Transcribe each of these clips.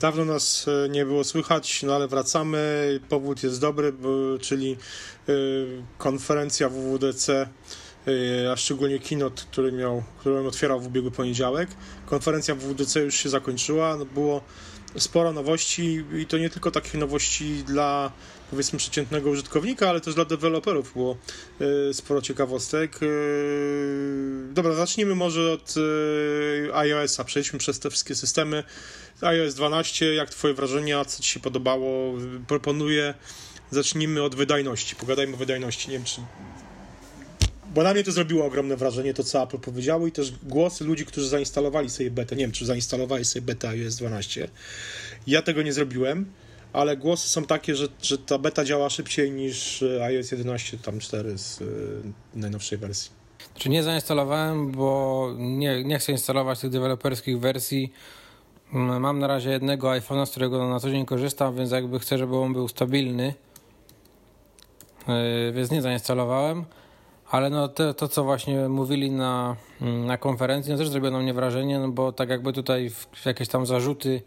Dawno nas e, nie było słychać, no ale wracamy. Powód jest dobry, czyli y, konferencja WWDC, a szczególnie keynote, który miał, którą otwierał w ubiegły poniedziałek. Konferencja WWDC już się zakończyła. No, było sporo nowości i to nie tylko takich nowości dla powiedzmy przeciętnego użytkownika, ale też dla deweloperów było y, sporo ciekawostek. Y, dobra, zacznijmy może od iOS-a. Przejdźmy przez te wszystkie systemy. iOS 12, jak twoje wrażenia, co ci się podobało? Proponuję, zacznijmy od wydajności. Pogadajmy o wydajności. Nie wiem, czy bo na mnie to zrobiło ogromne wrażenie, to co Apple powiedziało i też głosy ludzi, którzy zainstalowali sobie betę. Nie wiem, czy zainstalowali sobie betę iOS 12. Ja tego nie zrobiłem, ale głosy są takie, że, że ta beta działa szybciej niż iOS 11 tam 4 z y, najnowszej wersji. Czy nie zainstalowałem, bo nie, nie chcę instalować tych deweloperskich wersji. Mm, mam na razie jednego iPhone'a, z którego na co dzień korzystam, więc jakby chcę, żeby on był stabilny. Yy, więc nie zainstalowałem. Ale no to, to, co właśnie mówili na, mm, na konferencji, no też zrobiło na mnie wrażenie, no bo tak jakby tutaj jakieś tam zarzuty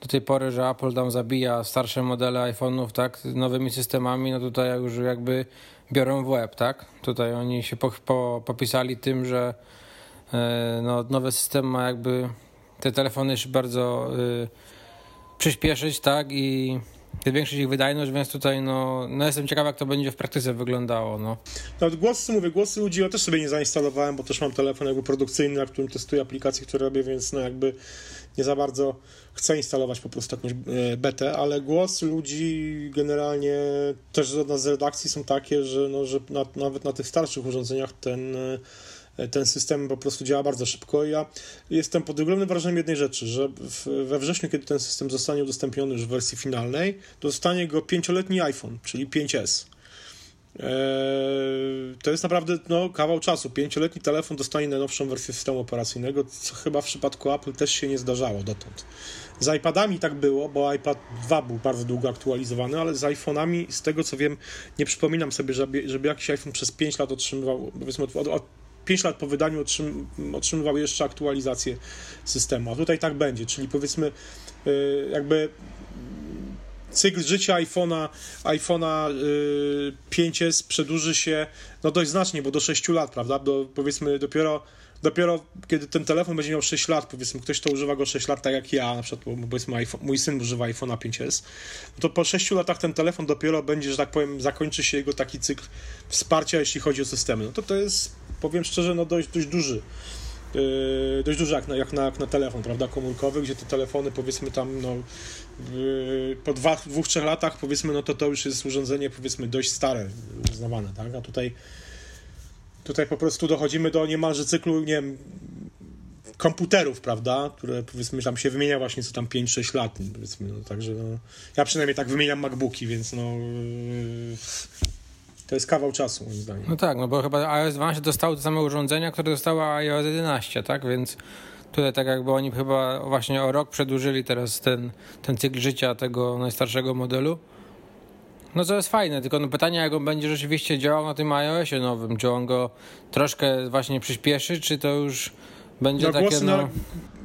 do tej pory, że Apple tam zabija starsze modele iPhone'ów, tak, nowymi systemami, no tutaj już jakby biorą w łeb, tak? Tutaj oni się po, po, popisali tym, że e, no, nowy system ma jakby te telefony bardzo y, przyspieszyć, tak, i zwiększyć ich wydajność, więc tutaj no, no jestem ciekaw, jak to będzie w praktyce wyglądało. No. Nawet głosy, mówię, głosy ludzi ja też sobie nie zainstalowałem, bo też mam telefon jakby produkcyjny, na którym testuję aplikacje, które robię, więc no jakby nie za bardzo chcę instalować po prostu jakąś e, betę, ale głosy ludzi generalnie też od nas z redakcji są takie, że, no, że na, nawet na tych starszych urządzeniach ten e, ten system po prostu działa bardzo szybko. Ja jestem pod ogromnym wrażeniem jednej rzeczy, że we wrześniu, kiedy ten system zostanie udostępniony już w wersji finalnej, dostanie go pięcioletni iPhone, czyli 5S. Eee, to jest naprawdę no, kawał czasu. Pięcioletni telefon dostanie najnowszą wersję systemu operacyjnego, co chyba w przypadku Apple też się nie zdarzało dotąd. Z iPadami tak było, bo iPad 2 był bardzo długo aktualizowany, ale z iPhone'ami, z tego co wiem, nie przypominam sobie, żeby, żeby jakiś iPhone przez 5 lat otrzymywał, powiedzmy, od, od 5 lat po wydaniu otrzym, otrzymywał jeszcze aktualizację systemu. A tutaj tak będzie, czyli powiedzmy, y, jakby cykl życia iPhone'a iPhone'a 5S y, przedłuży się no dość znacznie, bo do 6 lat, prawda? Do, powiedzmy dopiero dopiero kiedy ten telefon będzie miał 6 lat, powiedzmy, ktoś to używa go 6 lat, tak jak ja, na przykład, powiedzmy, iPhone, mój syn używa iPhone'a 5S, to po 6 latach ten telefon dopiero będzie, że tak powiem, zakończy się jego taki cykl wsparcia, jeśli chodzi o systemy. No to to jest, powiem szczerze, no dość, dość duży. Yy, dość duży jak na, jak, na, jak na telefon, prawda, komórkowy, gdzie te telefony powiedzmy tam no, yy, po dwa, dwóch, trzech latach powiedzmy, no to to już jest urządzenie powiedzmy dość stare, uznawane, tak, a tutaj Tutaj po prostu dochodzimy do niemalże cyklu, nie wiem, komputerów, prawda, które powiedzmy tam się wymienia właśnie co tam 5-6 lat, powiedzmy, no, także no, ja przynajmniej tak wymieniam MacBooki, więc no yy, to jest kawał czasu moim zdaniem. No tak, no bo chyba iOS 12 dostało te same urządzenia, które dostała iOS 11, tak, więc tutaj tak jakby oni chyba właśnie o rok przedłużyli teraz ten, ten cykl życia tego najstarszego modelu. No to jest fajne, tylko no pytanie, jak on będzie rzeczywiście działał na tym iOSie nowym, czy on go troszkę właśnie przyspieszy, czy to już będzie no, takie... Głosy, no... na,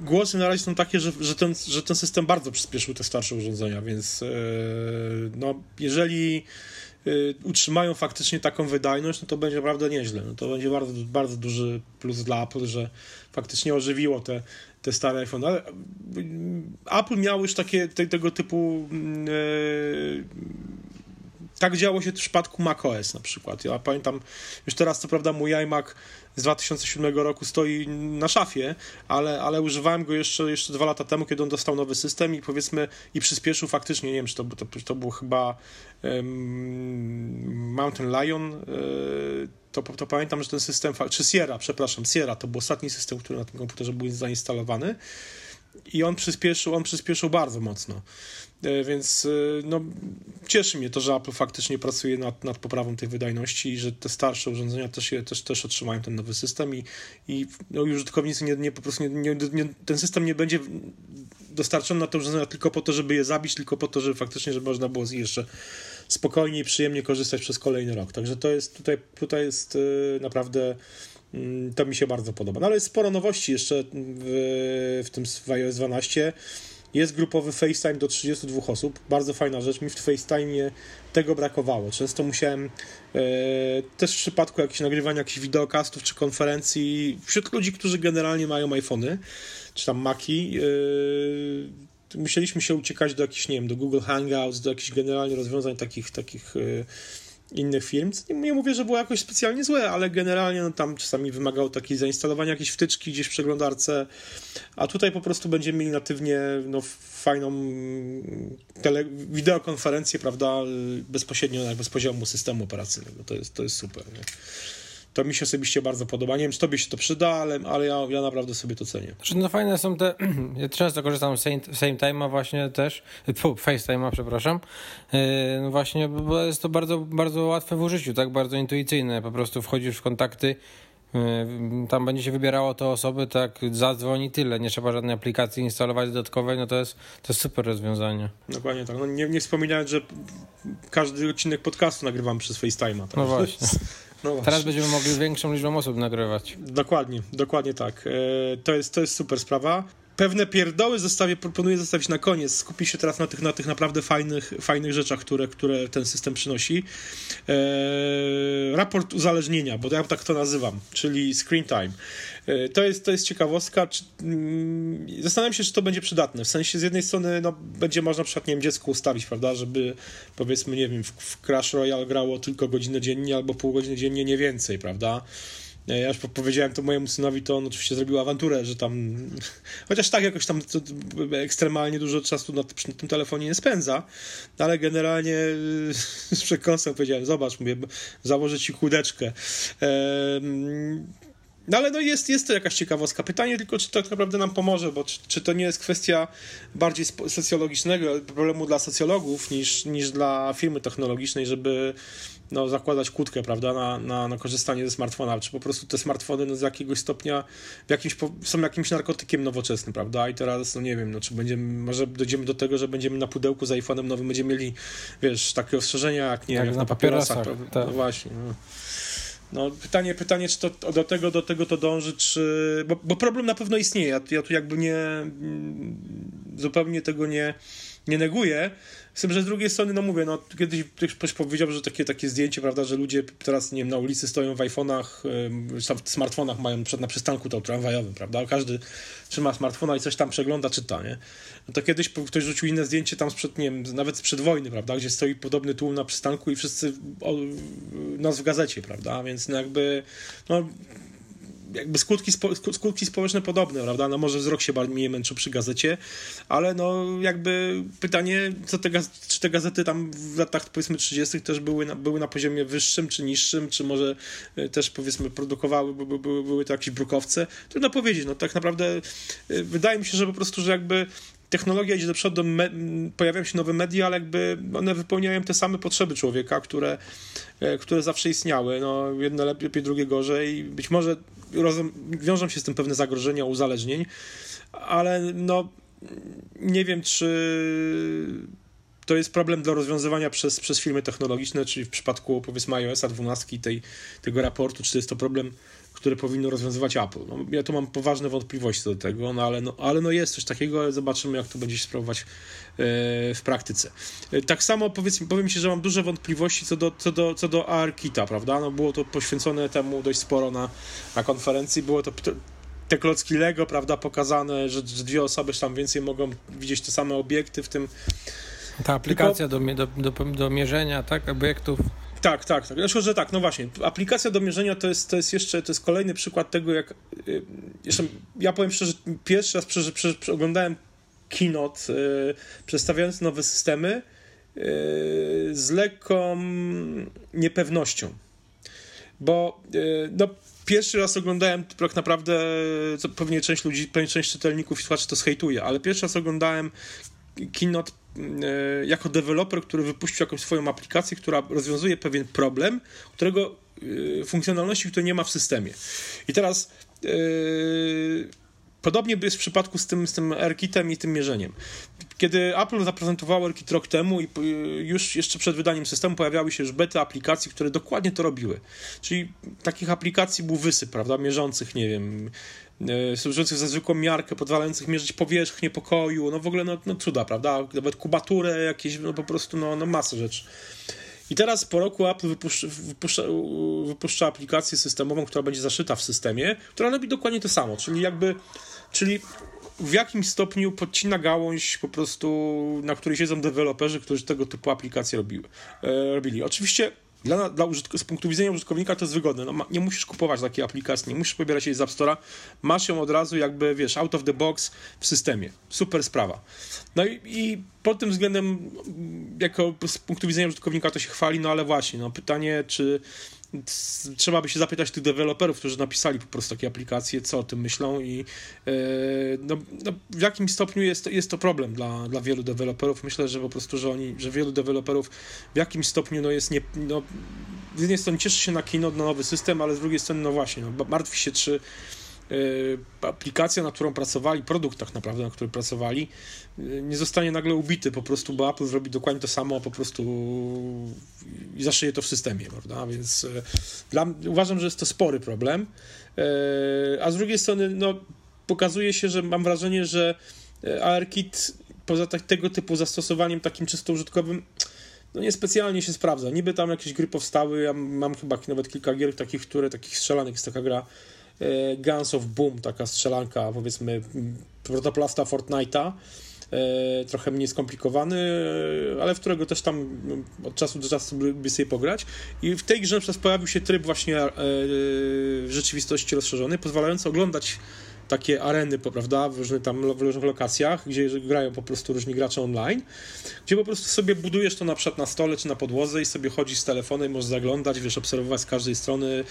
głosy na razie są takie, że, że, ten, że ten system bardzo przyspieszył te starsze urządzenia, więc yy, no jeżeli utrzymają faktycznie taką wydajność, no to będzie naprawdę nieźle. No to będzie bardzo, bardzo duży plus dla Apple, że faktycznie ożywiło te, te stare iPhone. Ale Apple miał już takie te, tego typu yy, tak działo się w przypadku macOS na przykład. Ja pamiętam, już teraz co prawda mój iMac z 2007 roku stoi na szafie, ale, ale używałem go jeszcze, jeszcze dwa lata temu, kiedy on dostał nowy system i powiedzmy i przyspieszył faktycznie, nie wiem, czy to, to, to było chyba um, Mountain Lion, e, to, to pamiętam, że ten system, czy Sierra, przepraszam, Sierra, to był ostatni system, który na tym komputerze był zainstalowany i on przyspieszył, on przyspieszył bardzo mocno. E, więc e, no, cieszy mnie to, że Apple faktycznie pracuje nad, nad poprawą tej wydajności i że te starsze urządzenia też, je, też, też otrzymają ten nowy system i, i no, użytkownicy nie, nie, po prostu nie, nie, nie, ten system nie będzie dostarczony na te urządzenia tylko po to, żeby je zabić, tylko po to, żeby faktycznie, żeby można było z nich jeszcze spokojnie i przyjemnie korzystać przez kolejny rok. Także to jest tutaj, tutaj jest e, naprawdę mm, to mi się bardzo podoba. No ale jest sporo nowości jeszcze w, w tym w iOS 12. jest grupowy FaceTime do 32 osób. Bardzo fajna rzecz. Mi w FaceTime tego brakowało. Często musiałem e, też w przypadku jakichś nagrywania jakichś wideokastów czy konferencji wśród ludzi, którzy generalnie mają iPhony czy tam Maki, e, musieliśmy się uciekać do jakichś, nie wiem, do Google Hangouts, do jakichś generalnie rozwiązań takich, takich e, innych firm. Nie mówię, że było jakoś specjalnie złe, ale generalnie no, tam czasami wymagało takiej zainstalowania jakiejś wtyczki gdzieś w przeglądarce, a tutaj po prostu będziemy mieli natywnie no, fajną tele, wideokonferencję, prawda, bezpośrednio jakby z poziomu systemu operacyjnego. To jest, to jest super. Nie? To mi się osobiście bardzo podoba. Nie wiem, czy tobie się to przyda, ale, ale ja, ja naprawdę sobie to cenię. Znaczy, no fajne są te, ja często korzystam z Same Time'a właśnie też, FaceTime'a, przepraszam, yy, no właśnie, bo jest to bardzo, bardzo łatwe w użyciu, tak, bardzo intuicyjne, po prostu wchodzisz w kontakty, yy, tam będzie się wybierało to osoby, tak, zadzwoni tyle, nie trzeba żadnej aplikacji instalować dodatkowej, no to jest, to jest super rozwiązanie. Dokładnie tak, no nie, nie wspominając, że każdy odcinek podcastu nagrywam przez FaceTime'a. Tak? No właśnie. No Teraz będziemy mogli większą liczbą osób nagrywać. Dokładnie, dokładnie tak. E, to jest, to jest super sprawa. Pewne pierdoły zostawię, proponuję zostawić na koniec. Skupić się teraz na tych, na tych naprawdę fajnych, fajnych rzeczach, które, które ten system przynosi. Eee, raport uzależnienia, bo ja tak to nazywam, czyli screen time. E, to jest, to jest ciekawostka. Mm, zastanawiam się, czy to będzie przydatne. W sensie z jednej strony no, będzie można na przykład, nie wiem, dziecku ustawić, prawda, żeby powiedzmy, nie wiem, w, Crash Royale grało tylko godzinę dziennie albo pół godziny dziennie, nie więcej, prawda. E, ja już powiedziałem to mojemu synowi, to on oczywiście zrobił awanturę, że tam, chociaż tak jakoś tam ekstremalnie dużo czasu na, na tym telefonie nie spędza, ale generalnie z przekąsem powiedziałem, zobacz, mówię, założę ci kłódeczkę. Eee, no ale no jest, jest to jakaś ciekawostka. Pytanie tylko, czy to tak naprawdę nam pomoże, bo czy, czy to nie jest kwestia bardziej socjologicznego problemu dla socjologów niż, niż dla firmy technologicznej, żeby no, zakładać kłódkę, prawda, na, na, na korzystanie ze smartfona, czy po prostu te smartfony no, z jakiegoś stopnia w jakimś, są jakimś narkotykiem nowoczesnym, prawda, i teraz, no nie wiem, no, czy będziemy, może dojdziemy do tego, że będziemy na pudełku z iPhone'em nowym, będziemy mieli, wiesz, takie ostrzeżenia, jak nie jak, jak na papierosach, papierosach tak. no właśnie, no. No, pytanie, pytanie, czy to do tego, do tego to dąży, czy. Bo, bo problem na pewno istnieje. Ja, ja tu jakby nie. Zupełnie tego nie, nie neguję. Z tym, że z drugiej strony, no mówię, no kiedyś ktoś powiedział, że takie, takie zdjęcie, prawda, że ludzie teraz, nie wiem, na ulicy stoją w iPhone'ach, w smartfonach mają przed na przystanku to tramwajowym, prawda, każdy trzyma smartfona i coś tam przegląda, czyta, nie? No to kiedyś ktoś rzucił inne zdjęcie tam sprzed, nie wiem, nawet sprzed wojny, prawda, gdzie stoi podobny tłum na przystanku i wszyscy o, nas w gazecie, prawda, więc no jakby, no jakby skutki, spo, skutki społeczne podobne, prawda? No może wzrok się bardziej męczył przy gazecie, ale no jakby pytanie, co te czy te gazety tam w latach powiedzmy 30. też były na, były na poziomie wyższym czy niższym, czy może e, też powiedzmy produkowały, były, były to jakieś brukowce. Trudno powiedzieć, no tak naprawdę e, wydaje mi się, że po prostu, że jakby technologia idzie do przodu, me, pojawiają się nowe media, ale jakby one wypełniają te same potrzeby człowieka, które, e, które zawsze istniały. No, jedno lepiej, drugie gorzej. Być może rozum, wiążą się z tym pewne zagrożenia, uzależnień, ale no nie wiem, czy to jest problem do rozwiązywania przez, przez firmy technologiczne, czyli w przypadku powiedzmy iOS-a 12 tej, tego raportu, czy to jest to problem które powinno rozwiązywać Apple. No, ja tu mam poważne wątpliwości do tego, no ale, no, ale no jest coś takiego, zobaczymy, jak to będzie się sprawować e, w praktyce. E, tak samo powiem Ci, że mam duże wątpliwości co do, co do, co do ARKita, prawda? No, było to poświęcone temu dość sporo na, na konferencji, było to te klocki Lego, prawda, pokazane, że, że dwie osoby tam więcej mogą widzieć te same obiekty w tym. Ta aplikacja Tylko... do, do, do, do mierzenia, tak, obiektów. Tak, tak, tak. Znaczy, że tak, no właśnie. Aplikacja do mierzenia to jest, to jest jeszcze, to jest kolejny przykład tego, jak. Y, jeszcze, ja powiem szczerze, pierwszy raz prze, prze, prze, oglądałem keynote yy, przedstawiając nowe systemy yy, z lekką niepewnością. Bo yy, no, pierwszy raz oglądałem tak naprawdę, co pewnie część ludzi, pewnie część czytelników i słuchaczy to zhejtuje, ale pierwszy raz oglądałem keynote E, jako deweloper, który wypuścił jakąś swoją aplikację, która rozwiązuje pewien problem, którego e, funkcjonalności, której nie ma w systemie. I teraz e, podobnie jest w przypadku z tym, z tym AirKitem i tym mierzeniem. Kiedy Apple zaprezentowało AirKit rok temu i już jeszcze przed wydaniem systemu pojawiały się już bety aplikacji, które dokładnie to robiły. Czyli takich aplikacji był wysyp, prawda, mierzących, nie wiem, e, służących za zwykłą miarkę, pozwalających mierzyć powierzchnię pokoju, no w ogóle no, no cuda, prawda, nawet kubaturę jakieś, no po prostu no, no masę rzeczy. I teraz po roku Apple wypuszcza, wypuszcza, wypuszcza, aplikację systemową, która będzie zaszyta w systemie, która robi dokładnie to samo, czyli jakby, czyli w jakimś stopniu podcina gałąź po prostu, na której siedzą deweloperzy, którzy tego typu aplikacje robiły, e, robili. Oczywiście dla, dla użytk- z punktu widzenia użytkownika to jest wygodne. No, nie musisz kupować takiej aplikacji, nie musisz pobierać jej z App Store'a. Masz ją od razu jakby, wiesz, out of the box w systemie. Super sprawa. No i, i pod tym względem, jako z punktu widzenia użytkownika to się chwali, no ale właśnie, no pytanie, czy trzeba by się zapytać tych deweloperów, którzy napisali po prostu takie aplikacje, co o tym myślą i yy, no, no, w jakim stopniu jest to, jest to problem dla, dla wielu deweloperów. Myślę, że po prostu, że oni, że wielu deweloperów w jakimś stopniu no, jest nie, no, z jednej strony cieszy się na kino, na nowy system, ale z drugiej strony, no właśnie, no, martwi się, czy aplikacja, na którą pracowali, produkt tak naprawdę, na który pracowali, y, nie zostanie nagle ubity po prostu, bo Apple zrobi dokładnie to samo, po prostu zaszyje to w systemie, prawda? Więc y, dla, uważam, że jest to spory problem. A z drugiej strony, no, pokazuje się, że mam wrażenie, że ARKit poza tak, tego typu zastosowaniem takim czysto użytkowym no niespecjalnie się sprawdza. Niby tam jakieś gry powstały, ja mam chyba nawet kilka gier takich, które, takich strzelanek, jest taka gra Guns of Boom, taka strzelanka, powiedzmy, protoplasta Fortnite'a, e, trochę mniej skomplikowany, e, ale w którego też tam od czasu do czasu by sobie pograć. I w tej grze przez pojawił się tryb właśnie w rzeczywistości rozszerzonej, pozwalający oglądać takie areny, prawda, w różnych tam w różnych lokacjach, gdzie grają po prostu różni gracze online, gdzie po prostu sobie budujesz to na przykład na stole czy na podłodze i sobie chodzisz z telefonem, możesz zaglądać, wiesz, obserwować z każdej strony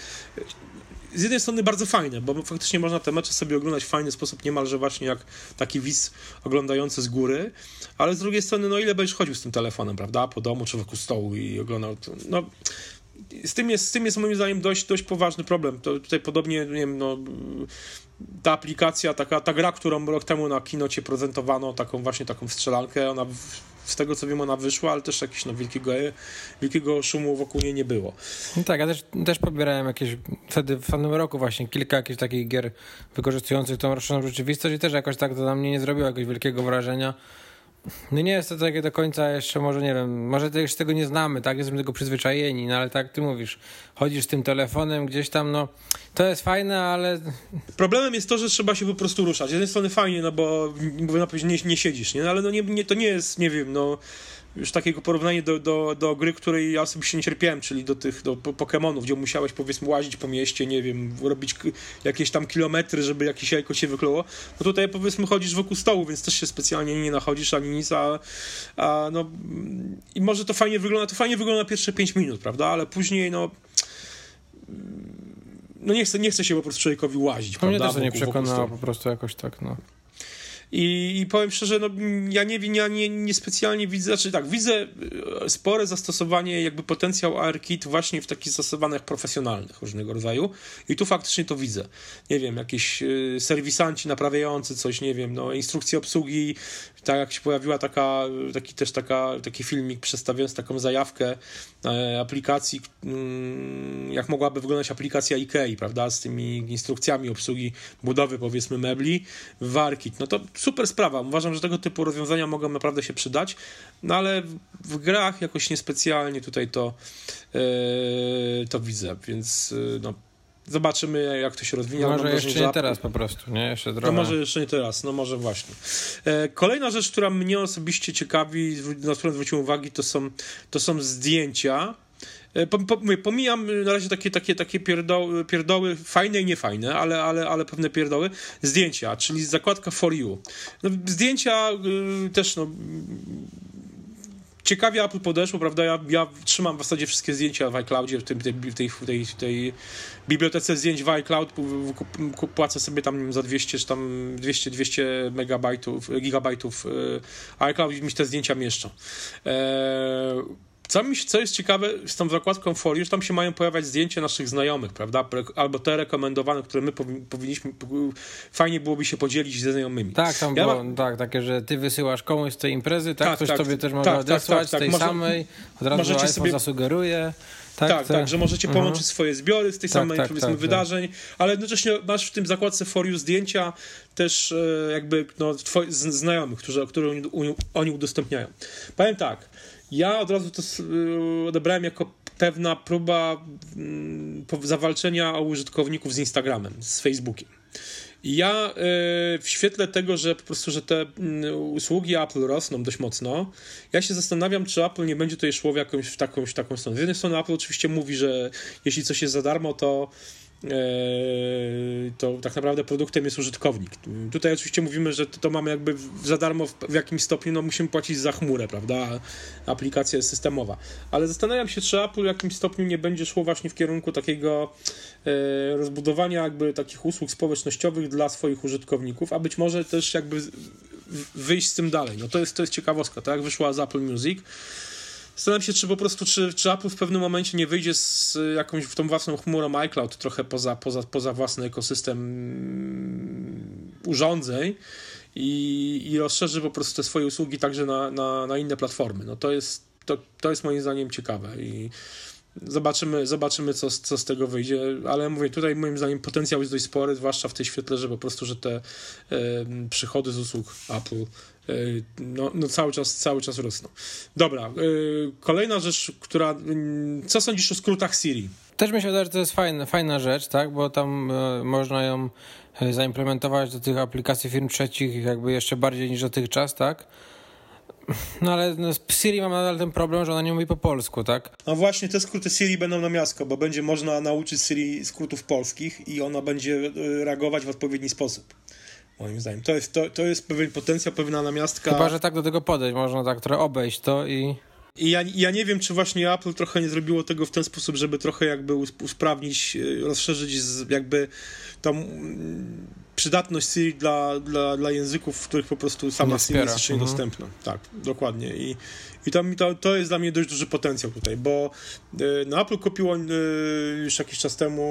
z jednej strony bardzo fajne, bo faktycznie można te mecze sobie oglądać w fajny sposób, niemalże właśnie jak taki widz oglądający z góry, ale z drugiej strony, no ile będziesz chodził z tym telefonem, prawda, po domu czy wokół stołu i oglądał, no z tym jest, z tym jest moim zdaniem dość, dość poważny problem. To tutaj podobnie, nie wiem, no, ta aplikacja, taka, ta gra, którą rok temu na kinocie prezentowano, taką właśnie taką strzelankę, ona z tego co wiem, ona wyszła, ale też jakiegoś no, wielkiego, wielkiego szumu wokół niej nie było. No tak, ja też, też pobierałem jakieś, wtedy w pewnym roku właśnie kilka jakichś takich gier wykorzystujących tą rozszerzoną rzeczywistość i też jakoś tak to na mnie nie zrobiło jakiegoś wielkiego wrażenia. No nie jest to takie do końca jeszcze, może nie wiem, może też tego nie znamy, tak? Jesteśmy tego przyzwyczajeni, no ale tak ty mówisz, chodzisz tym telefonem gdzieś tam, no to jest fajne, ale... Problemem jest to, że trzeba się po prostu ruszać. Z jednej strony fajnie, no bo, bo nie, nie siedzisz, nie? No, ale no nie, nie, to nie jest, nie wiem, no już takiego porównania do, do, do gry, której ja osobiście nie cierpiałem, czyli do tych do Pokémonów, gdzie musiałeś powiedzmy łazić po mieście, nie wiem, robić jakieś tam kilometry, żeby jakieś jajko się wykluło. No tutaj powiedzmy chodzisz wokół stołu, więc też się specjalnie nie nachodzisz ani nic, a, a no i może to fajnie wygląda, to fajnie wygląda pierwsze 5 minut, prawda, ale później no no nie chce, nie chce się po prostu człowiekowi łazić, no prawda? Mnie też nie przekonało po prostu jakoś tak, no. I, I, powiem szczerze, no, ja nie, ja nie, nie specjalnie widzę, znaczy tak, widzę e, spore zastosowanie, jakby potencjał ARKit właśnie w takich zastosowaniach profesjonalnych różnego rodzaju i tu faktycznie to widzę. Nie wiem, jakieś y, serwisanci naprawiający coś, nie wiem, no, instrukcje obsługi, tak jak się pojawiła taka, taki też taka, taki filmik przedstawiający taką zajawkę e, aplikacji, mm, jak mogłaby wyglądać aplikacja IKEA, prawda, z tymi instrukcjami obsługi budowy, powiedzmy, mebli Warkit. No to super sprawa. Uważam, że tego typu rozwiązania mogą naprawdę się przydać, no ale w grach jakoś niespecjalnie tutaj to, yy, to widzę, więc yy, no, Zobaczymy, jak to się rozwinie. Może jeszcze nie teraz po prostu, nie? Jeszcze No może jeszcze nie teraz, no może właśnie. E, kolejna rzecz, która mnie osobiście ciekawi, na którą zwróciłem uwagi, to są, to są zdjęcia. E, po, po, pomijam na razie takie, takie, takie pierdoły, pierdoły, fajne i niefajne, ale, ale, ale pewne pierdoły. Zdjęcia, czyli zakładka for you. No, zdjęcia y, też, no ciekawie Apple podeszło, prawda? Ja, ja trzymam w zasadzie wszystkie zdjęcia w iCloudzie, w, tej, tej, tej, tej bibliotece zdjęć w iCloud, płacę sobie tam za 200 czy tam 200, 200 megabajtów, gigabajtów e, iCloud i mi te zdjęcia mieszczą. E, co, mi, co jest ciekawe z tą zakładką folii, że tam się mają pojawiać zdjęcia naszych znajomych, prawda? Albo te rekomendowane, które my powinniśmy, fajnie byłoby się podzielić ze znajomymi. Tak, tam ja było, ma... tak, takie, że ty wysyłasz komuś z tej imprezy, tak? tak Ktoś tak, tobie też może tak, tak odesłać tak, tak, z tej samej, od razu możecie sobie zasugeruje. Tak, tak, tak, że możecie połączyć uh -huh. swoje zbiory z tej tak, samej, tak, powiedzmy, tak, wydarzeń, ale jednocześnie masz w tym zakładce for zdjęcia też e, jakby no, twoich znajomych, którzy, które oni, oni udostępniają. Powiem tak, ja od razu to y, odebrałem jako pewna próba mm, zawalczenia o użytkowników z Instagramem, z Facebookiem. Ja y, w świetle tego, że po prostu, że te mm, usługi Apple rosną dość mocno, ja się zastanawiam, czy Apple nie będzie tutaj szło w jakąś w taką, w taką stronę. Z jednej strony Apple oczywiście mówi, że jeśli coś jest za darmo, to to tak naprawdę produktem jest użytkownik. Tutaj oczywiście mówimy, że to mamy jakby za darmo w, jakimś stopniu, no musimy płacić za chmurę, prawda? Aplikacja jest systemowa. Ale zastanawiam się, czy Apple w jakimś stopniu nie będzie szło właśnie w kierunku takiego e, rozbudowania jakby takich usług społecznościowych dla swoich użytkowników, a być może też jakby wyjść z tym dalej. No to jest, to jest ciekawostka, tak? Wyszła z Apple Music, Zastanawiam się, czy po prostu, czy, czy Apple w pewnym momencie nie wyjdzie z jakąś w tą własną chmurą iCloud trochę poza, poza, poza własny ekosystem urządzeń i, i rozszerzy po prostu te swoje usługi także na, na, na inne platformy. No to jest, to, to jest moim zdaniem ciekawe i zobaczymy, zobaczymy co, co z tego wyjdzie, ale mówię, tutaj moim zdaniem potencjał jest dość spory, zwłaszcza w tej świetle, że po prostu, że te y, przychody z usług Apple no, no cały czas, cały czas rosną. Dobra, e, kolejna rzecz, która, mm, co sądzisz o skrótach Siri? Też mi się wydaje, że to jest fajna, fajna rzecz, tak, bo tam e, można ją zaimplementować do tych aplikacji firm trzecich jakby jeszcze bardziej niż dotychczas, tak? No ale no, z Siri mam nadal ten problem, że ona nie mówi po polsku, tak? No właśnie, te skróty Siri będą na miasto, bo będzie można nauczyć Siri skrótów polskich i ona będzie reagować w odpowiedni sposób moim zdaniem. To jest, to, to jest pewien potencjał, pewna namiastka. Chyba, że tak do tego podejść, można tak trochę obejść to i... I ja, ja nie wiem, czy właśnie Apple trochę nie zrobiło tego w ten sposób, żeby trochę jakby usprawnić, e, rozszerzyć jakby tą przydatność Siri dla, dla, dla języków, w których po prostu sama Siri jest jeszcze mhm. niedostępna. Tak, dokładnie. I, i to, to, to jest dla mnie dość duży potencjał tutaj, bo e, no, Apple kupiło e, już jakiś czas temu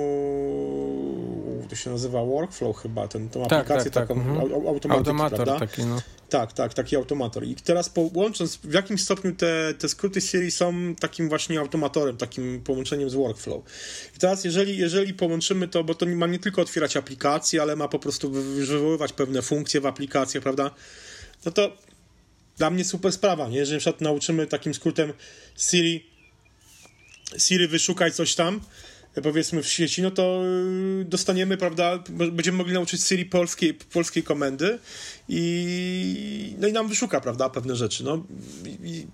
to się nazywa Workflow chyba, ten, tą tak, aplikację tak, tak. taką mhm. automator, prawda? Taki, no. Tak, tak, taki automator. I teraz połącząc, w jakim stopniu te, te skróty Siri są takim właśnie automatorem, takim połączeniem z Workflow. I teraz jeżeli, jeżeli połączymy to, bo to ma nie tylko otwierać aplikacje, ale ma po prostu wywoływać pewne funkcje w aplikacjach, prawda? No to dla mnie super sprawa, nie? Jeżeli na przykład nauczymy takim skrótem Siri Siri wyszukaj coś tam, powiedzmy w sieci, no to y, dostaniemy, prawda, będziemy mogli nauczyć Siri polskiej, polskiej komendy i no i nam wyszuka, prawda, pewne rzeczy. No,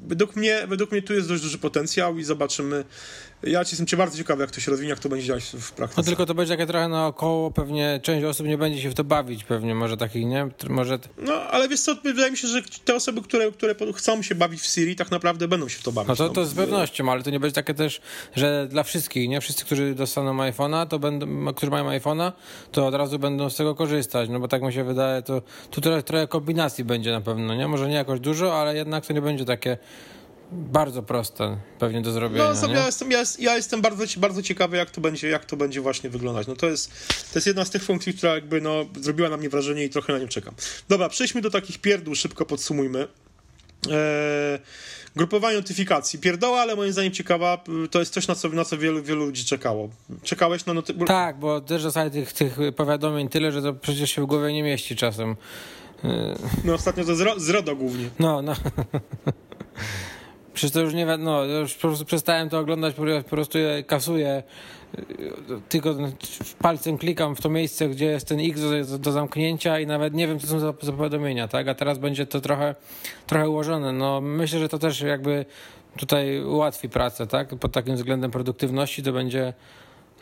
według, mnie, według mnie tu jest dość duży potencjał i zobaczymy. Ja jestem cię bardzo ciekawy, jak to się rozwinie, jak to będzie działać w praktyce. No tylko to będzie takie trochę naokoło, pewnie część osób nie będzie się w to bawić, pewnie może takich, nie? Może... No, ale wiesz co, wydaje mi się, że te osoby, które, które chcą się bawić w Siri, tak naprawdę będą się w to bawić. No to, to no. z pewnością, ale to nie będzie takie też, że dla wszystkich, nie? Wszyscy, którzy dostaną iPhone'a, to będą, którzy mają iPhone'a, to od razu będą z tego korzystać, no bo tak mi się wydaje, to tu trochę, trochę kombinacji będzie na pewno, nie? Może nie jakoś dużo, ale jednak to nie będzie takie bardzo proste pewnie do zrobienia. No, ja, jestem, ja, ja, jestem bardzo, bardzo ciekawy, jak to, będzie, jak to będzie właśnie wyglądać. No, to, jest, to jest jedna z tych funkcji, która jakby no, zrobiła na mnie wrażenie i trochę na nią czekam. Dobra, przejdźmy do takich pierdół, szybko podsumujmy. Eee, grupowanie notyfikacji. Pierdoła, ale moim zdaniem ciekawa, to jest coś, na co, na co wielu, wielu ludzi czekało. Czekałeś na noty... Tak, bo też dostaję tych, tych powiadomień tyle, że to przecież się w głowie nie mieści czasem. No ostatnio to z, RODO głównie. No, no. Przecież to już nie no, już po prostu przestałem to oglądać, po prostu je kasuję. Tylko palcem klikam w to miejsce, gdzie jest ten X do, do zamknięcia i nawet nie wiem, co są za, za powiadomienia, tak? A teraz będzie to trochę, trochę ułożone. No, myślę, że to też jakby tutaj ułatwi pracę, tak? Pod takim względem produktywności to będzie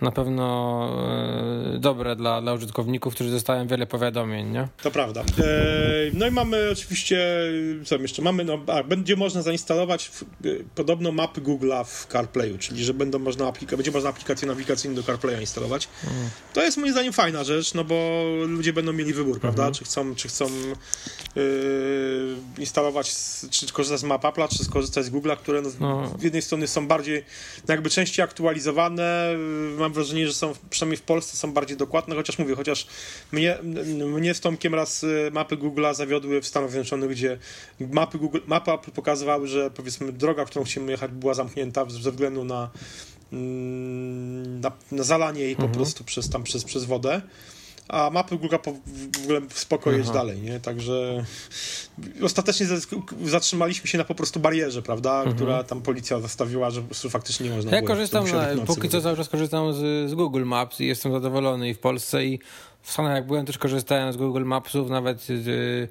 na pewno e, dobre dla, dla użytkowników, którzy dostają wiele powiadomień, nie? To prawda. E, no i mamy oczywiście, co jeszcze, mamy, no, a, będzie można zainstalować w, podobno mapy Google'a w CarPlayu, czyli że będą można aplika- będzie można aplikację nawigacyjną do CarPlaya instalować. Mm. To jest moim zdaniem fajna rzecz, no bo ludzie będą mieli wybór, prawda? Mm. Czy chcą, czy chcą yy, instalować, czy korzystać z map Apple'a, czy skorzystać z Google'a, które no, no. z jednej strony są bardziej, no jakby częściej aktualizowane, mam wrażenie, że są, przynajmniej w Polsce są bardziej dokładne, chociaż mówię, chociaż mnie, mnie z Tomkiem raz y, mapy Google'a zawiodły w Stanach Zjednoczonych, gdzie mapy Google, mapy Apple pokazywały, że powiedzmy droga, którą chcemy jechać była zamknięta ze względu na, mm, na, na zalanie jej po mhm. prostu przez, tam, przez, przez wodę a mapy Google w ogóle spoko jeść dalej, nie? Także ostatecznie zatrzymaliśmy się na po prostu barierze, prawda? Mhm. Która tam policja zastawiła, że po prostu faktycznie nie można Ja było, korzystam, na, póki co cały czas korzystam z, z Google Maps i jestem zadowolony i w Polsce i w Stanach jak byłem też korzystałem z Google Mapsów, nawet z,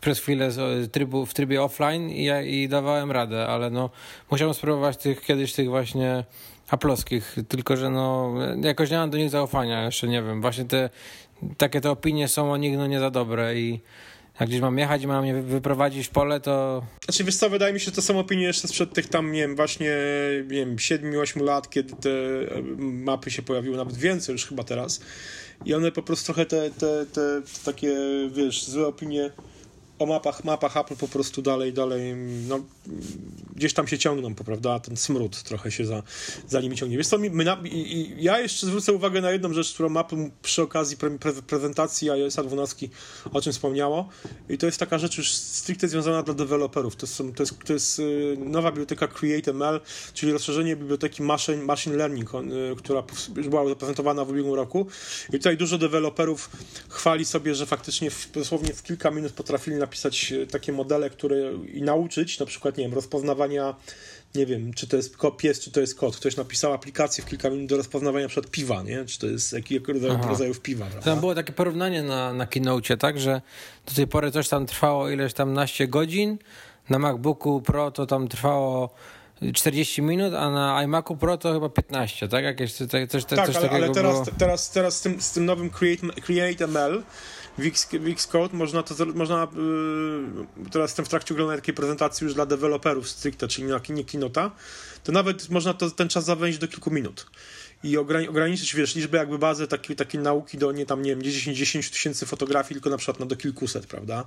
przez chwilę z trybu, w trybie offline i, i dawałem radę, ale no musiałem spróbować tych kiedyś tych właśnie aploskich, tylko że no jakoś nie mam do nich zaufania, jeszcze nie wiem, właśnie te takie te opinie są o nich no nie za dobre i jak gdzieś mam jechać i mam mnie wyprowadzić w pole, to... Znaczy, wiesz co, wydaje mi się, że to są opinie jeszcze sprzed tych tam, nie wiem, właśnie, nie wiem, 7-8 lat, kiedy te mapy się pojawiły, nawet więcej już chyba teraz. I one po prostu trochę te, te, te, te takie, wiesz, złe opinie o mapach, mapach Apple po prostu dalej, dalej, no, gdzieś tam się ciągną, prawda, ten smród trochę się za, za nimi ciągnie. Wiesz co, mi, my na, i, i ja jeszcze zwrócę uwagę na jedną rzecz, którą mapy przy okazji pre, pre, prezentacji iOS 12 o czym wspomniało i to jest taka rzecz już stricte związana dla deweloperów. To, są, to, jest, to jest y, nowa biblioteka CreateML, czyli rozszerzenie biblioteki Machine, machine Learning, y, która już była zaprezentowana w ubiegłym roku i tutaj dużo deweloperów chwali sobie, że faktycznie w, dosłownie w kilka minut potrafili na napisać e, takie modele, które i nauczyć, na przykład, nie wiem, rozpoznawania, nie wiem, czy to jest pies, czy to jest kot. Ktoś napisał aplikację w kilka minut do rozpoznawania przed piwa, nie? Czy to jest jakiego rodzaju, rodzajów piwa, prawda? Tam było takie porównanie na, na Keynote, tak, że do tej pory coś tam trwało ileś tam naście godzin, na MacBooku Pro to tam trwało 40 minut, a na iMacu Pro to chyba 15, tak? Jakieś coś, tak, coś ale, ale teraz, było... teraz, teraz z tym, z tym nowym Create, Create ML w Xcode można to, można, yy, teraz jestem w trakcie oglądania takiej prezentacji już dla deweloperów stricte, czyli na nie Kinota, to nawet można to, ten czas zawęzić do kilku minut i ograniczyć, wiesz, liczbę jakby bazę takiej, takiej nauki do nie tam, nie wiem, 10, 10 tysięcy fotografii, tylko na przykład no, do kilkuset, prawda?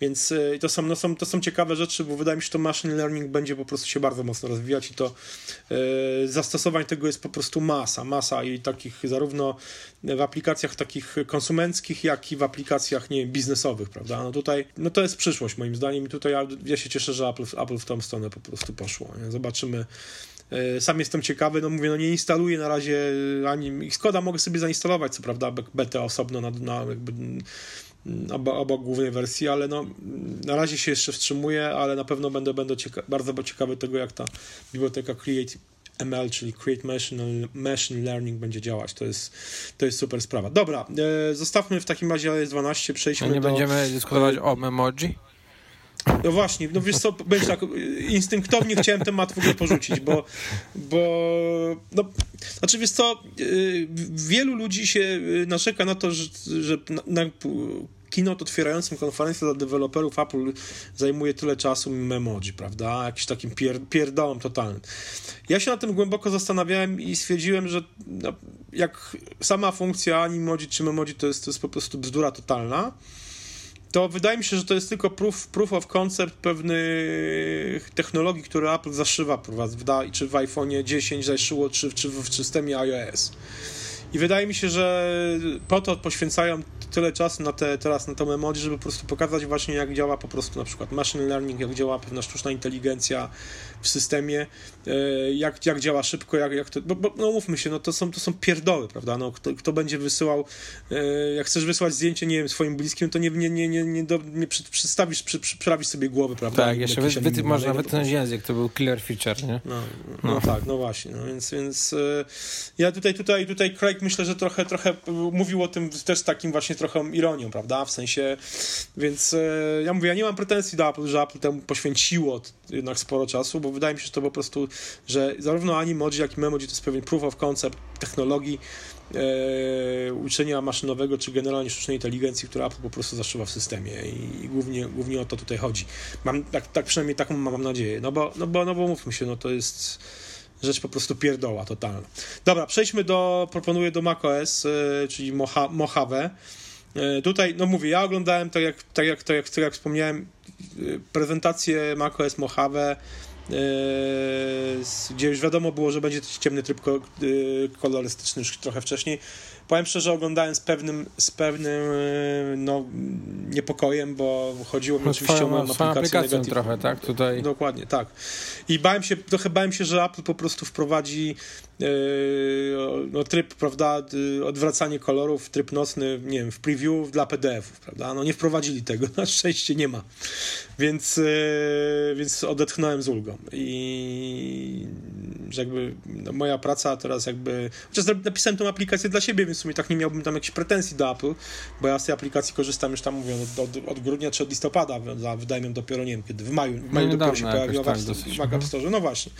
Więc y, to, są, no, są, to są ciekawe rzeczy, bo wydaje mi się, że to machine learning będzie po prostu się bardzo mocno rozwijać i to y, zastosowań tego jest po prostu masa, masa i takich zarówno w aplikacjach takich konsumenckich, jak i w aplikacjach, nie wiem, biznesowych, prawda? No tutaj, no to jest przyszłość moim zdaniem i tutaj ja, ja się cieszę, że Apple, Apple w tą stronę po prostu poszło. Nie? Zobaczymy, sam jestem ciekawy, no mówię, no nie instaluję na razie ani Xcode'a mogę sobie zainstalować, co prawda betę osobno na, na jakby obok, obok głównej wersji, ale no na razie się jeszcze wstrzymuję, ale na pewno będę, będę cieka bardzo ciekawy tego, jak ta biblioteka Create ML, czyli Create Machine, Machine Learning będzie działać. To jest, to jest super sprawa. Dobra, e, zostawmy w takim razie iOS 12, przejdźmy A nie do... będziemy dyskutować o Memoji? No właśnie, no wiesz co, będzie tak, instynktownie chciałem temat w ogóle porzucić, bo, bo no, znaczy wiesz co, y, wielu ludzi się y, narzeka na to, że, że na, na keynote otwierającym konferencję dla deweloperów Apple zajmuje tyle czasu memoji, prawda? Jakiś takim pier, pierdołom totalnym. Ja się na tym głęboko zastanawiałem i stwierdziłem, że no, jak sama funkcja Animoji czy Memoji to jest, to jest po prostu bzdura totalna, to wydaje mi się, że to jest tylko proof, proof of concept pewnych technologii, które Apple zaszywa, czy w iPhone 10 zaszyło, czy, czy w systemie iOS. I wydaje mi się, że po to poświęcają tyle czasu na te, teraz na tą emoji, żeby po prostu pokazać właśnie jak działa po prostu na przykład machine learning, jak działa pewna sztuczna inteligencja w systemie, e, jak, jak działa szybko, jak, jak to, bo, bo no mówmy się, no to są, to są pierdoły, prawda, no kto, kto będzie wysyłał, e, jak chcesz wysłać zdjęcie, nie wiem, swoim bliskim, to nie, nie, nie, nie, nie, do, nie przedstawisz, przy, przyprawisz sobie głowy, prawda. Tak, jeszcze wy, wy, można wytnąć język, to był killer feature, nie? No, no, no. tak, no właśnie, no więc, więc e, ja tutaj, tutaj, tutaj Myślę, że trochę, trochę mówił o tym też z takim właśnie trochę ironią, prawda? W sensie, więc e, ja mówię, ja nie mam pretensji do Apple, że Apple temu poświęciło jednak sporo czasu, bo wydaje mi się, że to po prostu, że zarówno Animoji, jak i Memoji to jest pewien proof of concept technologii, e, uczenia maszynowego, czy generalnie sztucznej inteligencji, która Apple po prostu zaszywa w systemie i, i głównie, głównie o to tutaj chodzi. Mam, tak, tak przynajmniej taką mam nadzieję, no bo, no bo, no bo mówmy się, no to jest rzecz po prostu pierdoła totalna. Dobra, przejdźmy do, proponuję do macOS, yy, czyli Moha, Mojave. Yy, tutaj, no mówię, ja oglądałem, tak jak, tak jak, tak jak, tak jak wspomniałem, yy, prezentację macOS Mojave, gdzie już wiadomo było, że będzie ciemny tryb kolorystyczny już trochę wcześniej powiem szczerze, oglądałem z pewnym, z pewnym e, no, niepokojem, bo chodziło mi no, oczywiście o moją aplikację aplikacją trochę, tak? Tutaj... Dokładnie, tak. I bałem się, trochę bałem się, że Apple po prostu wprowadzi yy, no, tryb, prawda, odwracanie kolorów, tryb nocny, nie wiem, w preview dla PDF-ów, prawda? No nie wprowadzili tego, na szczęście nie ma. Więc, yy, więc odetchnąłem z ulgą. I że jakby no, moja praca teraz jakby... Chociaż napisałem tą aplikację dla siebie, więc sumie tak nie miałbym tam jakichś pretensji do Apple, bo ja z tej aplikacji korzystam już tam, mówię, od, od, od grudnia czy od listopada, wydaje mi dopiero, nie wiem, kiedy, w maju, w maju no dopiero się pojawiła tak, w App Store, no właśnie.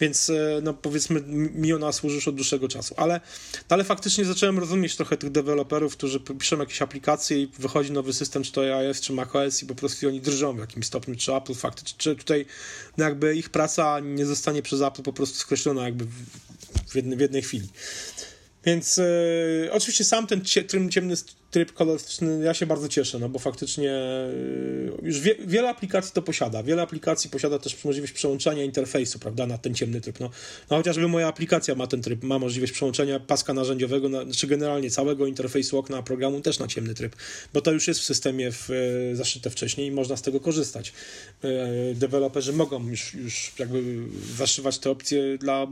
Więc, e, no powiedzmy, mi ona służy już od dłuższego czasu, ale, ale faktycznie zacząłem rozumieć trochę tych deweloperów, którzy piszą jakieś aplikacje i wychodzi nowy system, czy to iOS, czy macOS i po prostu oni drżą w jakimś stopniu, czy Apple faktycznie, czy tutaj no jakby ich praca nie zostanie przez Apple po prostu skreślona jakby w, jednej, w jednej chwili. Więc e, oczywiście sam ten ciemny tryb kolorystyczny, ja się bardzo cieszę, no bo faktycznie e, już wie, wiele aplikacji to posiada. Wiele aplikacji posiada też możliwość przełączania interfejsu, prawda, na ten ciemny tryb. No, no chociażby moja aplikacja ma ten tryb, ma możliwość przełączenia paska narzędziowego, na, czy generalnie całego interfejsu okna programu też na ciemny tryb, bo to już jest w systemie w, e, zaszyte wcześniej i można z tego korzystać. E, deweloperzy mogą już, już jakby zaszywać te opcje dla,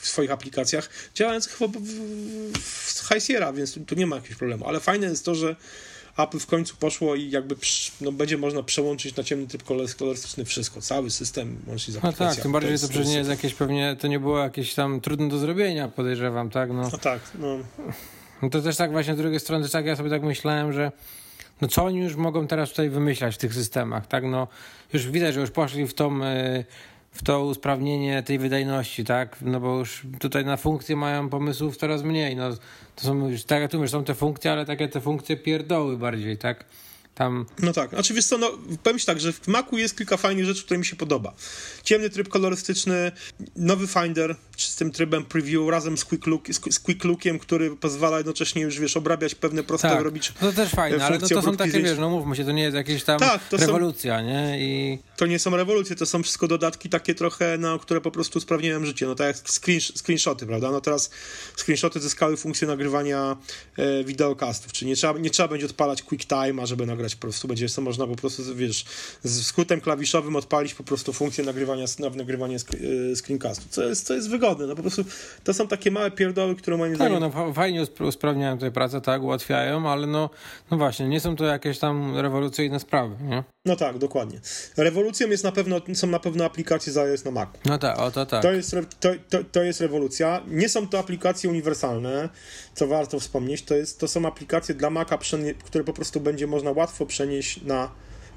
w swoich aplikacjach, działając chyba w, w High Sierra, więc tu, tu nie ma jakiegoś problemu problemu. Ale fajne jest to, że Apple w końcu poszło i jakby no, będzie można przełączyć na ciemny tryb kolorystyczny wszystko, cały system łącznie z aplikacją. No tak, tym bardziej, że to przecież nie jest jakieś pewnie, to nie było jakieś tam trudne do zrobienia, podejrzewam, tak? No, no tak, no. no. To też tak właśnie z drugiej strony, tak ja sobie tak myślałem, że no co oni już mogą teraz tutaj wymyślać w tych systemach, tak? No już widać, że już poszli w tą... Yy, w to usprawnienie tej wydajności, tak? No bo już tutaj na funkcje mają pomysłów coraz mniej. No, to są już, tak jak tu mówisz, są te funkcje, ale takie te funkcje pierdoły bardziej, tak? Tam... No tak, znaczy no, powiem ci tak, że w Macu jest kilka fajnych rzeczy, które mi się podoba. Ciemny tryb kolorystyczny, nowy Finder z tym trybem preview razem z Quick, Look, z Quick Lookiem, który pozwala jednocześnie już, wiesz, obrabiać pewne proste, tak, robić No to też fajne, ale no, to są takie, wiesz, no mówmy się, to nie jest jakieś tam tak, rewolucja, są, nie? I... To nie są rewolucje, to są wszystko dodatki takie trochę, no, które po prostu usprawniają życie, no tak jak screen, screenshoty, prawda? No teraz screenshoty zyskały funkcję nagrywania e, wideokastów, czyli nie trzeba, nie trzeba będzie odpalać Quick Time, żeby nagrać po prostu, będzie można po prostu, wiesz, z skrótem klawiszowym odpalić po prostu funkcję nagrywania, nagrywania e, screencastu, co jest, co jest wygodne, no po prostu to są takie małe pierdoły, które moim tak, zdaniem... no fajnie usprawniają tutaj pracę, tak, ułatwiają, ale no, no właśnie, nie są to jakieś tam rewolucyjne sprawy, nie? No tak, dokładnie. Rewolucją jest na pewno, są na pewno aplikacje za iOS na Macu. No tak, o to tak. To jest, to, to, to jest rewolucja. Nie są to aplikacje uniwersalne, co warto wspomnieć. To, jest, to są aplikacje dla Maca, które po prostu będzie można łatwo przenieść na...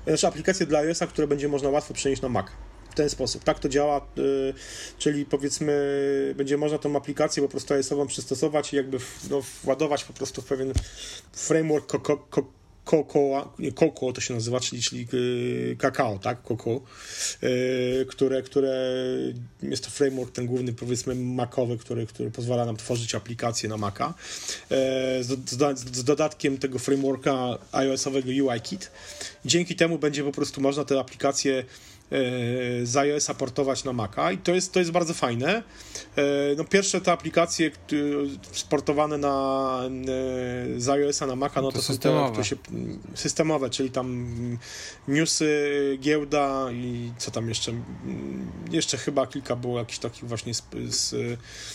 Znaczy aplikacje dla iOS-a, które będzie można łatwo przenieść na Mac ten sposób. Tak to działa, y, czyli powiedzmy, będzie można tą aplikację po prostu iOS-ową przystosować i jakby no, władować po prostu w pewien framework Coco, Coco to się nazywa, czyli, czyli y, kakao, tak, Coco, y, które, które jest to framework ten główny, powiedzmy macowy, który, który pozwala nam tworzyć aplikacje na Maca. Z, z, z dodatkiem tego frameworka iOS-owego UIKit. Dzięki temu będzie po prostu można te aplikacje E, z iOS-a portować na Maca i to jest, to jest bardzo fajne. E, no pierwsze te aplikacje sportowane na, e, z iOS-a na Maca, no to, to są te, które się, systemowe, czyli tam newsy, giełda i co tam jeszcze, jeszcze chyba kilka było jakichś takich właśnie z, z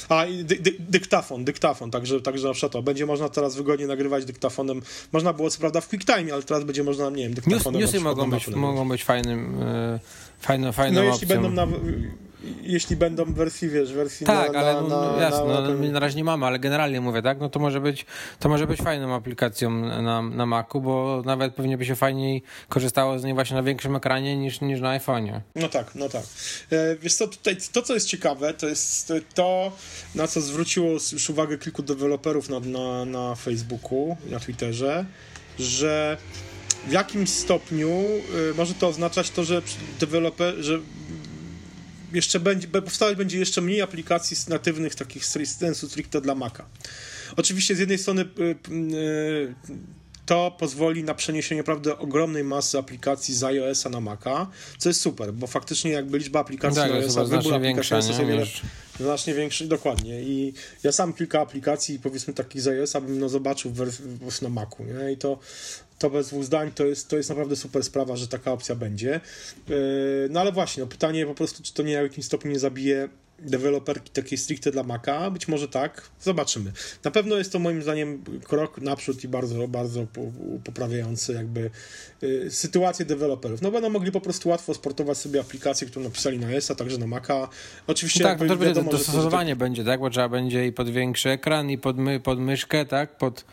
a dy, dy, dyktafon, dyktafon, także, także na przykład to, będzie można teraz wygodnie nagrywać dyktafonem, można było co prawda w QuickTime, ale teraz będzie można, nie wiem, dyktafonem. News, newsy mogą być, mogą być fajnym Fajna, fajna No jeśli będą na, jeśli będą wersji, wiesz, wersji tak, na, ale na, no, na, jasne, na, no, na razie nie mamy, ale generalnie mówię, tak, no to może być, to może być fajną aplikacją na, na Macu, bo nawet pewnie by się fajniej korzystało z niej właśnie na większym ekranie niż, niż na iPhone'ie. No tak, no tak. E, wiesz co, tutaj to, co jest ciekawe, to jest to, na co zwróciło już uwagę kilku deweloperów na, na, na Facebooku, na Twitterze, że w jakim stopniu y, może to oznaczać to, że deweloper, że jeszcze będzie, powstawać będzie jeszcze mniej aplikacji natywnych takich sensu stricte dla Maca. Oczywiście z jednej strony y, y, to pozwoli na przeniesienie naprawdę ogromnej masy aplikacji z iOS-a na Maca, co jest super, bo faktycznie jakby liczba aplikacji tak, na iOS-a, wybór aplikacji jest wiele znacznie większy, dokładnie. I ja sam kilka aplikacji, powiedzmy takich z iOS-a bym no, zobaczył w, na Macu, nie? I to, to bez dwóch zdań to jest, to jest naprawdę super sprawa, że taka opcja będzie. Yy, no ale właśnie, no pytanie po prostu, czy to nie w jakimś stopniu nie zabije deweloperki takiej stricte dla Maca? Być może tak, zobaczymy. Na pewno jest to moim zdaniem krok naprzód i bardzo, bardzo poprawiający jakby y, sytuację deweloperów. No będą mogli po prostu łatwo sportować sobie aplikacje, które napisali na ESA, także na Maca. Oczywiście no tak, to wiadomo, dostosowanie to... będzie, tak? Bo trzeba będzie i pod większy ekran, i pod, my, pod myszkę, tak? Pod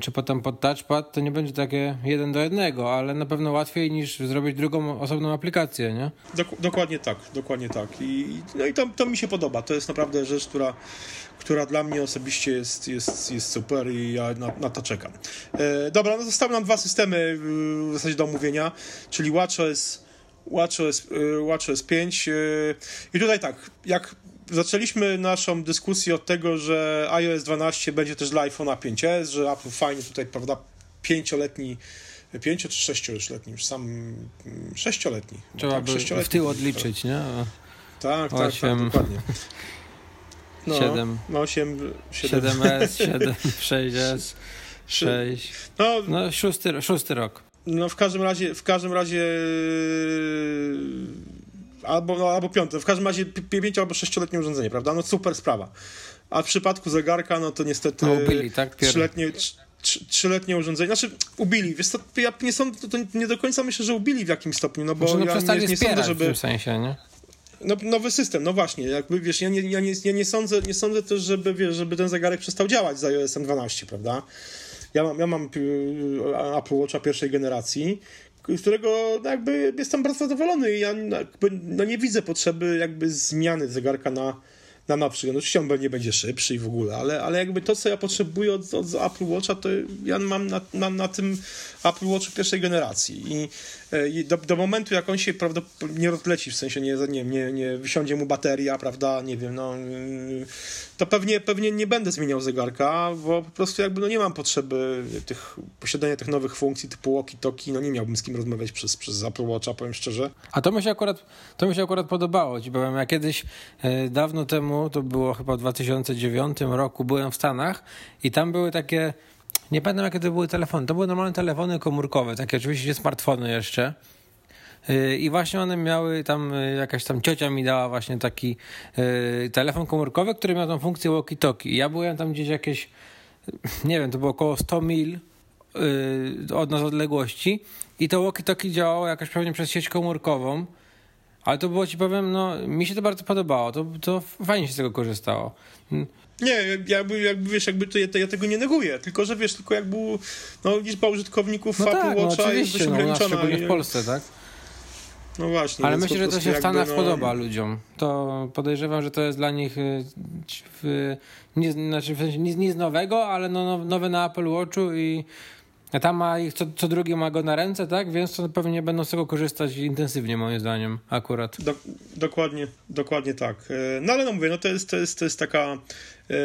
czy potem pod touchpad, to nie będzie takie jeden do jednego, ale na pewno łatwiej niż zrobić drugą osobną aplikację, nie? Dok dokładnie tak, dokładnie tak. I, no i to, to mi się podoba. To jest naprawdę rzecz, która, która dla mnie osobiście jest, jest, jest super i ja na, na to czekam. E, dobra, no zostały nam dwa systemy w zasadzie do omówienia, czyli WatchOS, WatchOS, e, WatchOS 5 e, i tutaj tak, jak zaczęliśmy naszą dyskusję od tego, że iOS 12 będzie też dla iPhone'a 5s, że Apple fajnie tutaj, prawda, pięcioletni pięcio czy sześcioletni, już sam mm, sześcioletni. Trzeba tak, by sześcioletni, w tył odliczyć, nie? Tak, tak, 8. tak, dokładnie. No, 7. 8, 7. 7S, 7, 6S, 6. No, no szósty, szósty rok. No w każdym razie, w każdym razie albo, no, albo piąte, w każdym razie pięcio albo sześcioletnie urządzenie, prawda? No super sprawa. A w przypadku zegarka, no to niestety no, ubili, tak? trzyletnie, trzyletnie urządzenie. Znaczy, ubili. Wiesz co, ja nie, sądzę, to nie do końca myślę, że ubili w jakimś stopniu, no bo znaczy, no, ja nie, nie sądzę, żeby... w tym sensie, nie? No, nowy system, no właśnie, jakby wiesz, ja nie, ja nie, ja nie, sądzę, nie sądzę też, żeby, wiesz, żeby ten zegarek przestał działać z iOS 12, prawda? Ja mam, ja mam y, Apple Watcha pierwszej generacji, z którego no, jakby jestem bardzo zadowolony i ja jakby, no nie widzę potrzeby jakby zmiany zegarka na, na nowszy. No oczywiście on nie będzie szybszy i w ogóle, ale, ale jakby to, co ja potrzebuję od, od Apple Watcha, to ja mam na, na, na tym Apple Watchu pierwszej generacji i E, do, do momentu, jak on się prawdopodobnie nie rozleci, w sensie nie, nie, nie, nie wysiądzie mu bateria, prawda, nie wiem, no, to pewnie, pewnie nie będę zmieniał zegarka, bo po prostu jakby no nie mam potrzeby tych, posiadania tych nowych funkcji typu walkie-talkie, no nie miałbym z kim rozmawiać przez, przez Apple Watcha, powiem szczerze. A to mi się akurat, to mi się akurat podobało, ci powiem, ja kiedyś e, dawno temu, to było chyba w 2009 roku, byłem w Stanach i tam były takie nie pamiętam, jakie to były telefony. To były normalne telefony komórkowe, takie oczywiście smartfony jeszcze. Y, I właśnie one miały tam, y, jakaś tam ciocia mi dała właśnie taki y, telefon komórkowy, który miał tą funkcję walkie-talkie. Ja byłem tam gdzieś jakieś, nie wiem, to było około 100 mil od nas odległości i to walkie-talkie działało jakoś pewnie przez sieć komórkową. Ale to było ci powiem, no mi się to bardzo podobało, to, to fajnie się z tego korzystało. Nie, jakby, jakby wiesz, jakby to, ja, to ja tego nie neguję, tylko że wiesz, tylko jakby no, liczba użytkowników no Apple tak, Watcha no jest dość no, ograniczona. Szczególnie w Polsce, tak? No właśnie. Ale myślę, że to się w Stanach no... podoba ludziom. To podejrzewam, że to jest dla nich y, w, nie, znaczy w sensie nic, nic nowego, ale no, nowe na Apple Watchu i tam ma ich, co, co drugi ma go na ręce, tak? Więc to pewnie będą z tego korzystać intensywnie, moim zdaniem, akurat. Do, dokładnie, dokładnie tak. E, no ale no mówię, no to jest, to jest, to jest taka e,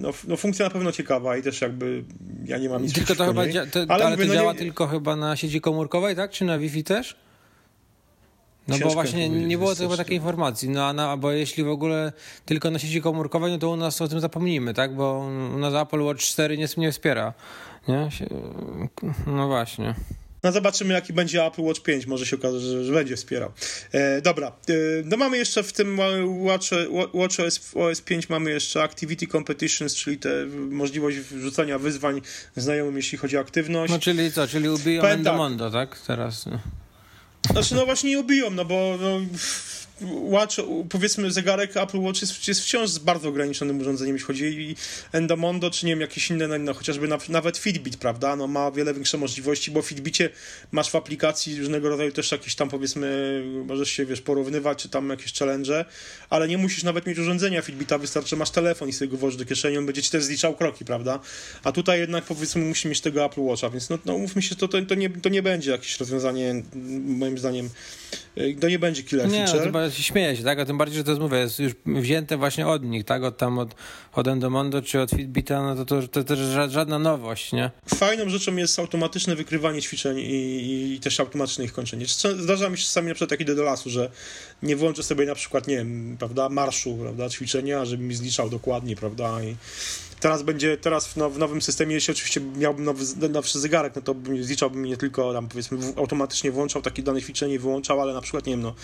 no, no funkcja na pewno ciekawa i też jakby ja nie mam nic Tylko to chyba, to, ale, ale mówię, to no działa nie... tylko chyba na sieci komórkowej, tak? Czy na Wi-Fi też? No bo właśnie nie było chyba takiej informacji, no a na, bo jeśli w ogóle tylko na sieci komórkowej, no to u nas o tym zapomnimy, tak? Bo u nas Apple Watch 4 nie, nie wspiera. Nie? No właśnie. No zobaczymy, jaki będzie Apple Watch 5. Może się okaże, że, że będzie wspierał. E, dobra. E, no mamy jeszcze w tym Watch, Watch OS, OS 5 mamy jeszcze Activity Competitions, czyli te możliwość wrzucania wyzwań znajomym, jeśli chodzi o aktywność. No czyli co? Czyli ubiją Endomondo, tak. tak? Teraz. Znaczy, no właśnie nie ubiją, no bo no, Watch, powiedzmy zegarek Apple Watch jest, jest wciąż z bardzo ograniczonym urządzeniem, jeśli chodzi i Endomondo, czy nie wiem, jakieś inne, no, no chociażby na, nawet Fitbit, prawda, no ma wiele większe możliwości, bo w Fitbicie masz w aplikacji różnego rodzaju też jakieś tam, powiedzmy, możesz się, wiesz, porównywać, czy tam jakieś challenge, ale nie musisz nawet mieć urządzenia Fitbita, wystarczy, masz telefon i sobie go włożysz do kieszeni, on będzie ci też zliczał kroki, prawda, a tutaj jednak, powiedzmy, musi mieć tego Apple Watcha, więc no, no umówmy się, to, to, to, nie, to nie będzie jakieś rozwiązanie, moim zdaniem, to nie będzie killer nie, feature. No, śmieję się, tak? A tym bardziej, że to jest, mówię, jest już wzięte właśnie od nich, tak? Od tam, od, od Endomondo czy od Fitbita, no to to, to też żadna nowość, nie? Fajną rzeczą jest automatyczne wykrywanie ćwiczeń i, i też automatyczne ich kończenie. Zdarza mi się czasami na przykład, jak idę do lasu, że nie włączę sobie na przykład, nie wiem, prawda, marszu, prawda, ćwiczenia, żeby mi zliczał dokładnie, prawda, i Teraz będzie, teraz w, now, w nowym systemie, jeśli oczywiście miałbym nowy, nowszy zegarek, no to zliczałbym nie tylko tam powiedzmy automatycznie włączał takie dane ćwiczenie i wyłączał, ale na przykład, nie wiem, no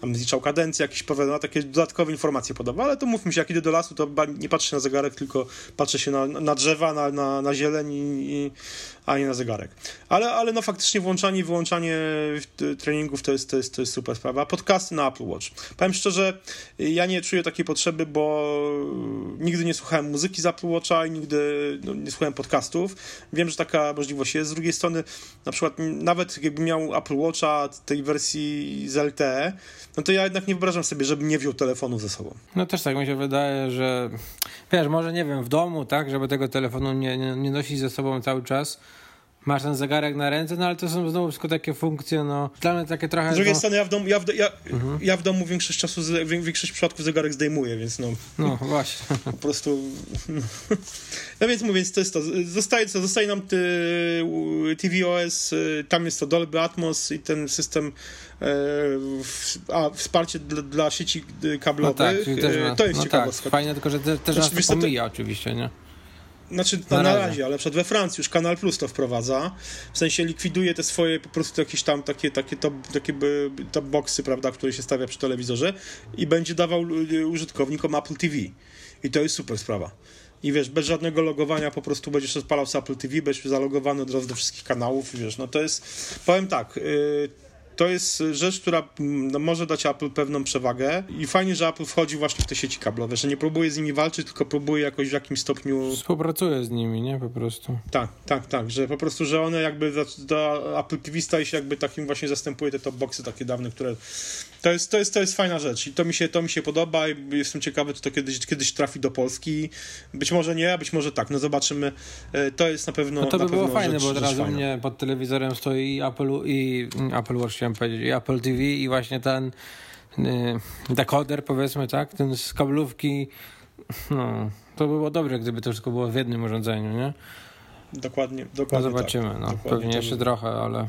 tam zliczał kadencję, jakieś powiedzmy, takie dodatkowe informacje podawał, ale to mówmy się, jak idę do lasu, to nie patrzę na zegarek, tylko patrzę się na, na drzewa, na, na, na zieleń i, i a nie na zegarek. Ale, ale no faktycznie włączanie i wyłączanie treningów to jest, to, jest, to jest super sprawa. Podcasty na Apple Watch. Powiem szczerze, ja nie czuję takiej potrzeby, bo nigdy nie słuchałem muzyki z Apple Watcha i nigdy no, nie słuchałem podcastów. Wiem, że taka możliwość jest. Z drugiej strony, na przykład nawet jakbym miał Apple Watcha tej wersji z LTE, no to ja jednak nie wyobrażam sobie, żebym nie wziął telefonu ze sobą. No też tak mi się wydaje, że wiesz, może nie wiem, w domu, tak, żeby tego telefonu nie, nie, nie nosić ze sobą cały czas, masz ten zegarek na ręce, no ale to są znowu wszystko takie funkcje, no dla mnie takie trochę... Z drugiej no... strony ja w domu, ja w, ja, mhm. ja w domu większość czasu, większość przypadków zegarek zdejmuję, więc no... No właśnie. Po prostu... No więc mówię, to jest to. Zostaje, co, zostaje nam ty, TVOS, tam jest to Dolby Atmos i ten system e, a wsparcie dla, dla sieci kablowych. No tak, też, to jest no ciekawostka. Tak, fajne, tylko że te, też znaczy, nas to pomija to... oczywiście, nie? Znaczy na, na, razie. ale przed we Francji już Kanal Plus to wprowadza. W sensie likwiduje te swoje po prostu jakieś tam takie, takie, top, takie top boxy, prawda, które się stawia przy telewizorze i będzie dawał użytkownikom Apple TV. I to jest super sprawa. I wiesz, bez żadnego logowania po prostu będziesz odpalał z Apple TV, będziesz zalogowany od razu do wszystkich kanałów, wiesz, no to jest, powiem tak, yy, to jest rzecz, która mm, no, może dać Apple pewną przewagę i fajnie, że Apple wchodzi właśnie w te sieci kablowe, że nie próbuje z nimi walczyć, tylko próbuje jakoś w jakimś stopniu... Współpracuje z nimi, nie? Po prostu. Tak, tak, tak, że po prostu, że one jakby do, do Apple TV staje się jakby takim właśnie zastępuje te top boxy takie dawne, które to jest, to jest, to jest fajna rzecz i to mi się, to mi się podoba i jestem ciekawy, czy to kiedyś, kiedyś trafi do Polski. Być może nie, a być może tak. No zobaczymy. E, to jest na pewno. No to by było fajne, rzecz, bo teraz u mnie pod telewizorem stoi Apple, i Apple Watch, chciałem powiedzieć, i Apple TV i właśnie ten y, dekoder, powiedzmy, tak? Ten z kablówki. No, to by było dobre, gdyby to wszystko było w jednym urządzeniu, nie? Dokładnie, dokładnie. No zobaczymy, tak. no. Dokładnie Pewnie jeszcze trochę, ale.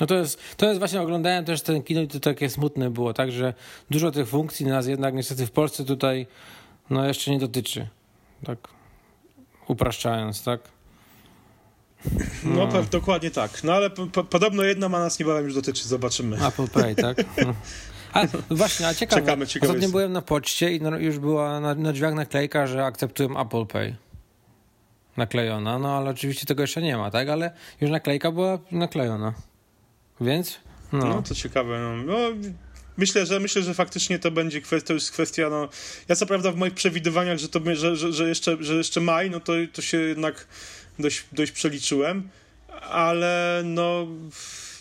No to jest, to jest właśnie, oglądałem też ten kino i to takie smutne było, tak, że dużo tych funkcji nas jednak niestety w Polsce tutaj no jeszcze nie dotyczy, tak upraszczając, tak. No, no dokładnie tak. No ale po, podobno jedna ma nas niebawem już dotyczy, zobaczymy. Apple Pay, tak? No. A, no właśnie, a ciekawe. Czekamy, ciekawe Ostatnio jest. byłem na poczcie i no, już była na, na drzwiach naklejka, że akceptują Apple Pay naklejona, no ale oczywiście tego jeszcze nie ma, tak? Ale już naklejka była naklejona. Więc? No, no to ciekawe. No. no. myślę, że myślę, że faktycznie to będzie kwestia, to jest kwestia, no, ja co prawda w moich przewidywaniach, że to że, że, że, jeszcze, że jeszcze maj, no to, to się jednak dość, dość przeliczyłem, ale no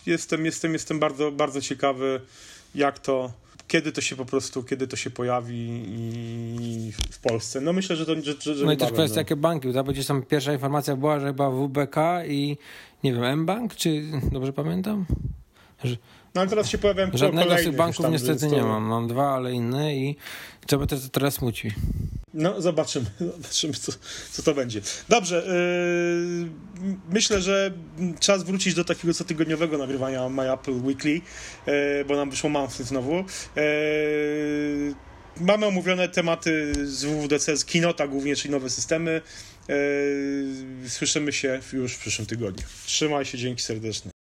jestem, jestem, jestem bardzo, bardzo ciekawy, jak to, kiedy to się po prostu, kiedy to się pojawi i w Polsce. No myślę, że to że, że No i też kwestia, no. jakie banki, tak? Bo tam pierwsza informacja była, że chyba WBK i nie wiem, M-Bank, czy dobrze pamiętam? Że, no ale teraz się pojawiają Żadnego z tych banków tam, niestety to... nie mam. Mam dwa, ale inne i to mnie teraz smuci. No, zobaczymy, zobaczymy co, co to będzie. Dobrze, yy, myślę, że czas wrócić do takiego cotygodniowego nagrywania My Apple Weekly, yy, bo nam wyszło monthly znowu. Yy, mamy omówione tematy z WWDC, z Kinota głównie, czyli nowe systemy. Yy, słyszymy się już w przyszłym tygodniu. Trzymaj się, dzięki serdeczne.